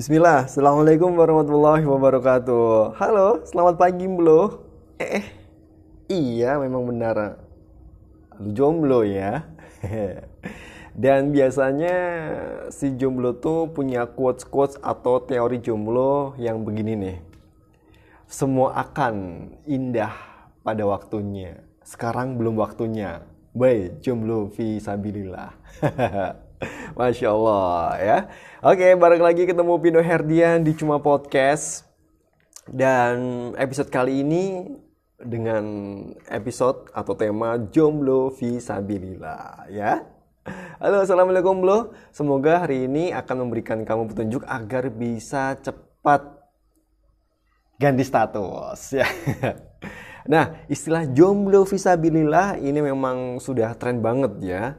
Bismillah, Assalamualaikum warahmatullahi wabarakatuh. Halo, selamat pagi Blo Eh, eh. Iya memang benar. Lu jomblo ya? Dan biasanya si jomblo tuh punya quotes-quotes atau teori jomblo yang begini nih. Semua akan indah pada waktunya. Sekarang belum waktunya. Baik, jomblo visabilillah Masya Allah ya. Oke, balik lagi ketemu Pino Herdian di Cuma Podcast. Dan episode kali ini dengan episode atau tema Jomblo Visabilillah ya. Halo, Assalamualaikum Bro. Semoga hari ini akan memberikan kamu petunjuk agar bisa cepat ganti status ya. Nah, istilah jomblo visabilillah ini memang sudah tren banget ya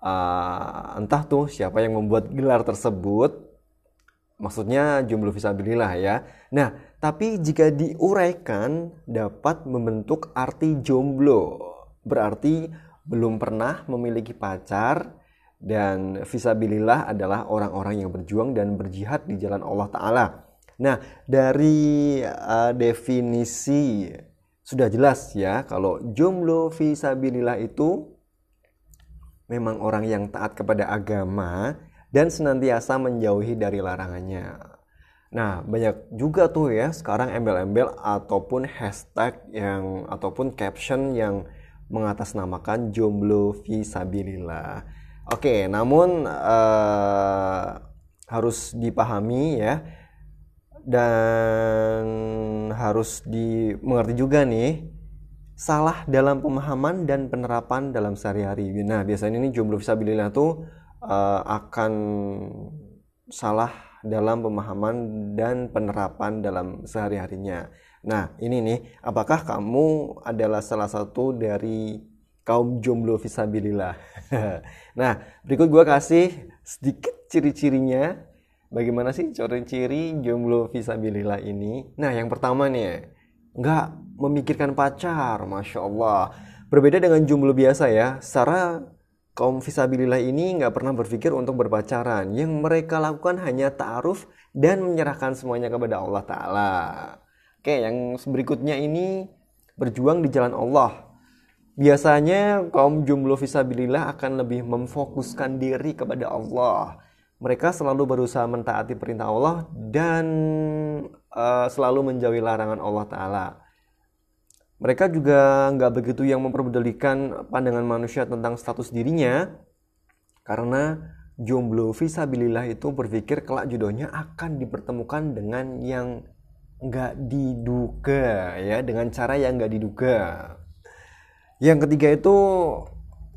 uh, entah tuh siapa yang membuat gelar tersebut. Maksudnya jomblo visabilillah ya. Nah tapi jika diuraikan dapat membentuk arti jomblo. Berarti belum pernah memiliki pacar dan visabilillah adalah orang-orang yang berjuang dan berjihad di jalan Allah Ta'ala. Nah dari uh, definisi sudah jelas ya kalau jomblo visabilillah itu memang orang yang taat kepada agama dan senantiasa menjauhi dari larangannya. Nah, banyak juga tuh ya sekarang embel-embel ataupun hashtag yang ataupun caption yang mengatasnamakan jomblo visabilillah. Oke, namun uh, harus dipahami ya dan harus dimengerti juga nih salah dalam pemahaman dan penerapan dalam sehari-hari. Nah, biasanya ini jomblo visabilillah tuh uh, akan salah dalam pemahaman dan penerapan dalam sehari-harinya. Nah, ini nih, apakah kamu adalah salah satu dari kaum jomblo visabilillah? nah, berikut gue kasih sedikit ciri-cirinya. Bagaimana sih ciri-ciri jomblo visabilillah ini? Nah, yang pertama nih, nggak memikirkan pacar, masya Allah. Berbeda dengan jomblo biasa ya, secara kaum visabilillah ini nggak pernah berpikir untuk berpacaran. Yang mereka lakukan hanya ta'aruf dan menyerahkan semuanya kepada Allah Ta'ala. Oke, yang berikutnya ini berjuang di jalan Allah. Biasanya kaum jomblo visabilillah akan lebih memfokuskan diri kepada Allah. Mereka selalu berusaha mentaati perintah Allah dan uh, selalu menjauhi larangan Allah Ta'ala. Mereka juga nggak begitu yang memperbedulikan pandangan manusia tentang status dirinya, karena jomblo visabilillah itu berpikir kelak jodohnya akan dipertemukan dengan yang nggak diduga ya dengan cara yang nggak diduga yang ketiga itu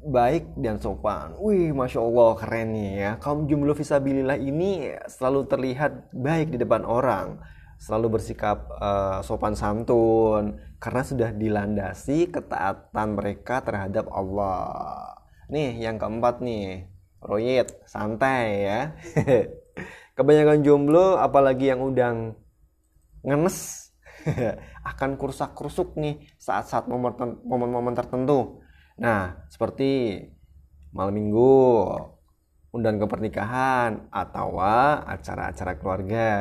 baik dan sopan. Wih, masya Allah keren nih ya. Kaum jomblo visabilillah ini selalu terlihat baik di depan orang selalu bersikap uh, sopan santun karena sudah dilandasi ketaatan mereka terhadap Allah. Nih yang keempat nih, royet, santai ya. Kebanyakan jomblo apalagi yang udang ngenes akan kursak-kursuk nih saat-saat momen-momen tertentu. Nah, seperti malam minggu, undangan kepernikahan atau acara-acara keluarga.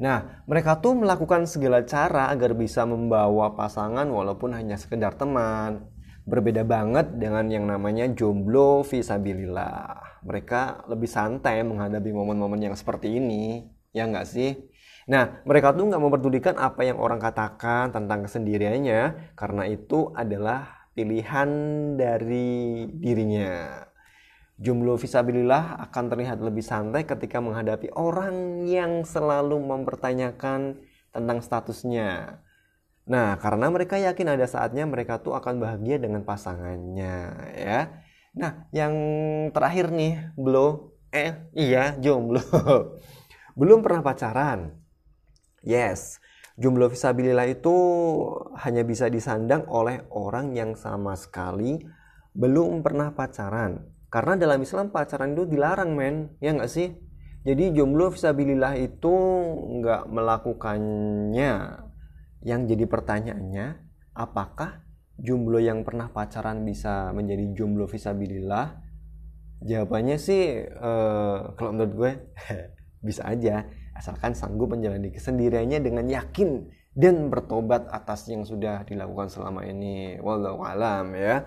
Nah, mereka tuh melakukan segala cara agar bisa membawa pasangan walaupun hanya sekedar teman. Berbeda banget dengan yang namanya jomblo visabilillah. Mereka lebih santai menghadapi momen-momen yang seperti ini. Ya nggak sih? Nah, mereka tuh nggak memperdulikan apa yang orang katakan tentang kesendiriannya, karena itu adalah pilihan dari dirinya. Jomblo visabilillah akan terlihat lebih santai ketika menghadapi orang yang selalu mempertanyakan tentang statusnya. Nah, karena mereka yakin ada saatnya mereka tuh akan bahagia dengan pasangannya, ya. Nah, yang terakhir nih, belum eh iya, jomblo. Belum pernah pacaran. Yes, jomblo visabilillah itu hanya bisa disandang oleh orang yang sama sekali belum pernah pacaran karena dalam Islam pacaran itu dilarang men, ya nggak sih? Jadi jomblo visabilillah itu nggak melakukannya. Yang jadi pertanyaannya, apakah jomblo yang pernah pacaran bisa menjadi jomblo visabilillah? Jawabannya sih, uh, kalau menurut gue, bisa aja asalkan sanggup menjalani kesendiriannya dengan yakin dan bertobat atas yang sudah dilakukan selama ini wallahu alam ya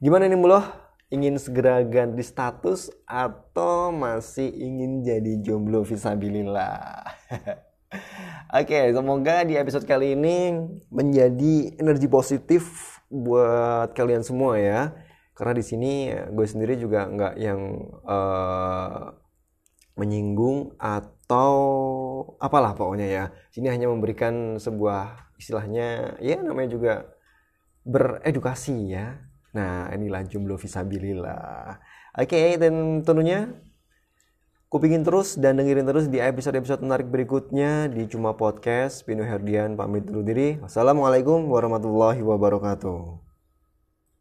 gimana nih muloh ingin segera ganti status atau masih ingin jadi jomblo visabilillah Oke, semoga di episode kali ini menjadi energi positif buat kalian semua ya. Karena di sini gue sendiri juga nggak yang uh, menyinggung atau apalah pokoknya ya. Sini hanya memberikan sebuah istilahnya ya namanya juga beredukasi ya. Nah, inilah jomblo visabilillah. Oke, dan tentunya Kupingin terus dan dengerin terus di episode-episode menarik berikutnya di Cuma Podcast. Pino Herdian pamit dulu diri. Wassalamualaikum warahmatullahi wabarakatuh.